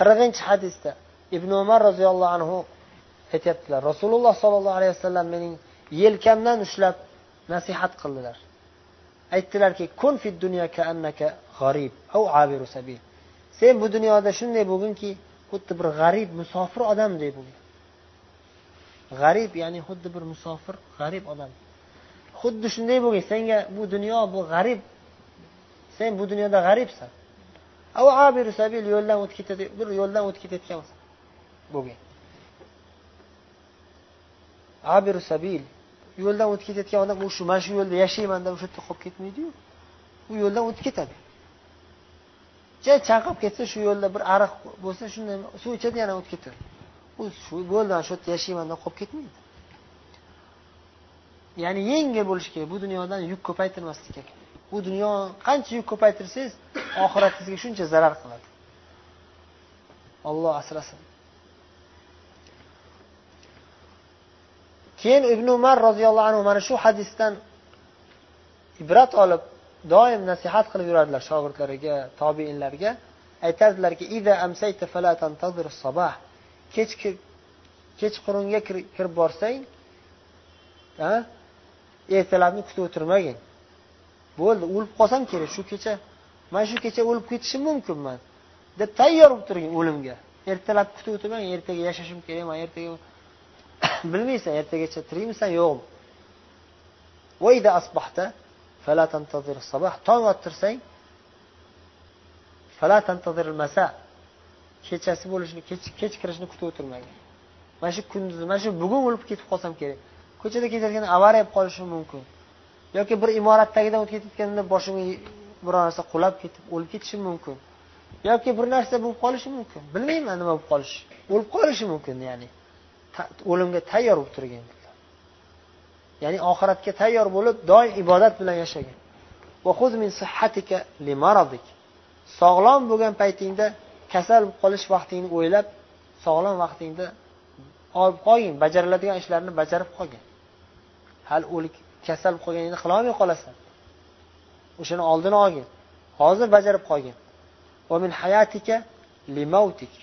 qirqinchi hadisda ibn umar roziyallohu anhu aytyaptilar. Rasululloh sollallohu alayhi vasallam mening yelkamdan ushlab nasihat qildilar. Aytdilarki kun fid dunyo annaka g'arib au abiru sabil. Sen bu dunyoda shunday bo'lginki xuddi bir g'arib musofir odamdek bo'lgin g'arib ya'ni xuddi bir musofir g'arib odam. Xuddi shunday bo'lgin senga bu dunyo bu g'arib sen bu dunyoda g'aribsan. Sabil yo'ldan o'tib ketadi bir yo'ldan o'tib ketayotgan bo'lsa. Bo'lgan. Abiru sabil yo'ldan o'tib ketayotgan odam u shu mana shu yo'lda yashayman deb o'sha yerda qolib ketmaydiyu. U yo'ldan o'tib ketadi. Ja chanqab ketsa shu yo'lda bir ariq bo'lsa shunday suv ichadi yana o'tib ketadi. U shu bo'ldi shu yerda yashayman deb qolib ketmaydi. Ya'ni yengil bo'lishi kerak. Bu dunyodan yuk ko'paytirmaslik kerak. Bu dunyo qancha yuk ko'paytirsangiz oxiratingizga shuncha zarar qiladi. Olloh asrasin. Keyin ibn umar roziyallohu anhu mana shu hadisdan ibrat olib doim nasihat qilib yurardilar shogirdlariga tobeinlarga aytardilarki kech kechqurunga kirib borsang ertalabni kutib o'tirmagin. Bo'ldi o'lib qolsam kerak shu kecha. Man shu kecha o'lib ketishim mumkinman. Deb tayyor bo'lib turgin o'limga. Ertalab kutib o'tirmang ertaga yashashim kerak man ertaga bilmaysan ertagacha tirikmisan yo'qmi tong ottirsang kechasi bo'lishini kech kirishini kutib o'tirmagin mana shu kunduzi mana shu bugun o'lib ketib qolsam kerak. Ko'chada ketayotganda avariya bo'lib qolishim mumkin. Yoki bir imorat tagidan o'tib ketayotganda boshimga biror narsa qulab ketib o'lib ketishim mumkin. Yoki bir narsa bo'lib qolishi mumkin. Bilmayman nima bo'lib qolishi. O'lib qolishi mumkin ya'ni o'limga tayyor bo'lib turgan. Ya'ni oxiratga tayyor bo'lib doim ibodat bilan yashagan. Sog'lom bo'lgan paytingda kasal bo'lib qolish vaqtingni o'ylab sog'lom vaqtingda olib qolgin bajariladigan ishlarni bajarib qolgin. Hali o'lik kasal bo'lib qolganingda qilolmay qolasan. O'shani oldini olgin. Hozir bajarib qolgin.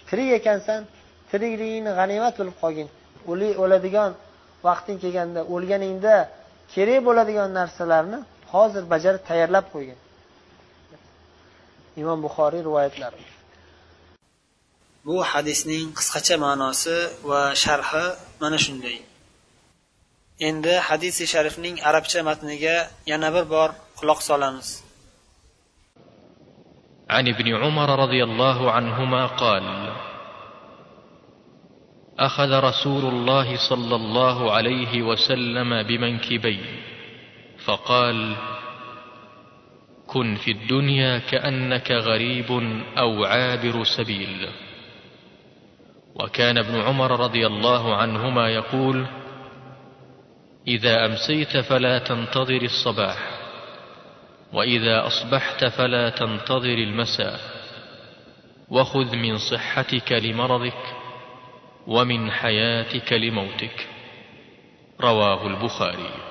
Tirik ekansan tirikligingni g'animat bilib qolgin. O'ladigan vaqting kelganda o'lganingda kerak bo'ladigan narsalarni hozir bajarib tayyorlab qo'ygin. Imom buxoriy rivoyatlari. Bu hadisning qisqacha ma'nosi va sharhi mana shunday. Endi hadisi sharifning arabcha matniga yana bir bor quloq solamiz عن ابن عمر رضي الله عنهما قال أخذ رسول الله صلى الله عليه وسلم بمنكبي فقال كن في الدنيا كأنك غريب أو عابر سبيل. وكان ابن عمر رضي الله عنهما يقول إذا أمسيت فلا تنتظر الصباح. وإذا أصبحت فلا تنتظر المساء وخذ من صحتك لمرضك ومن حياتك لموتك رواه البخاري.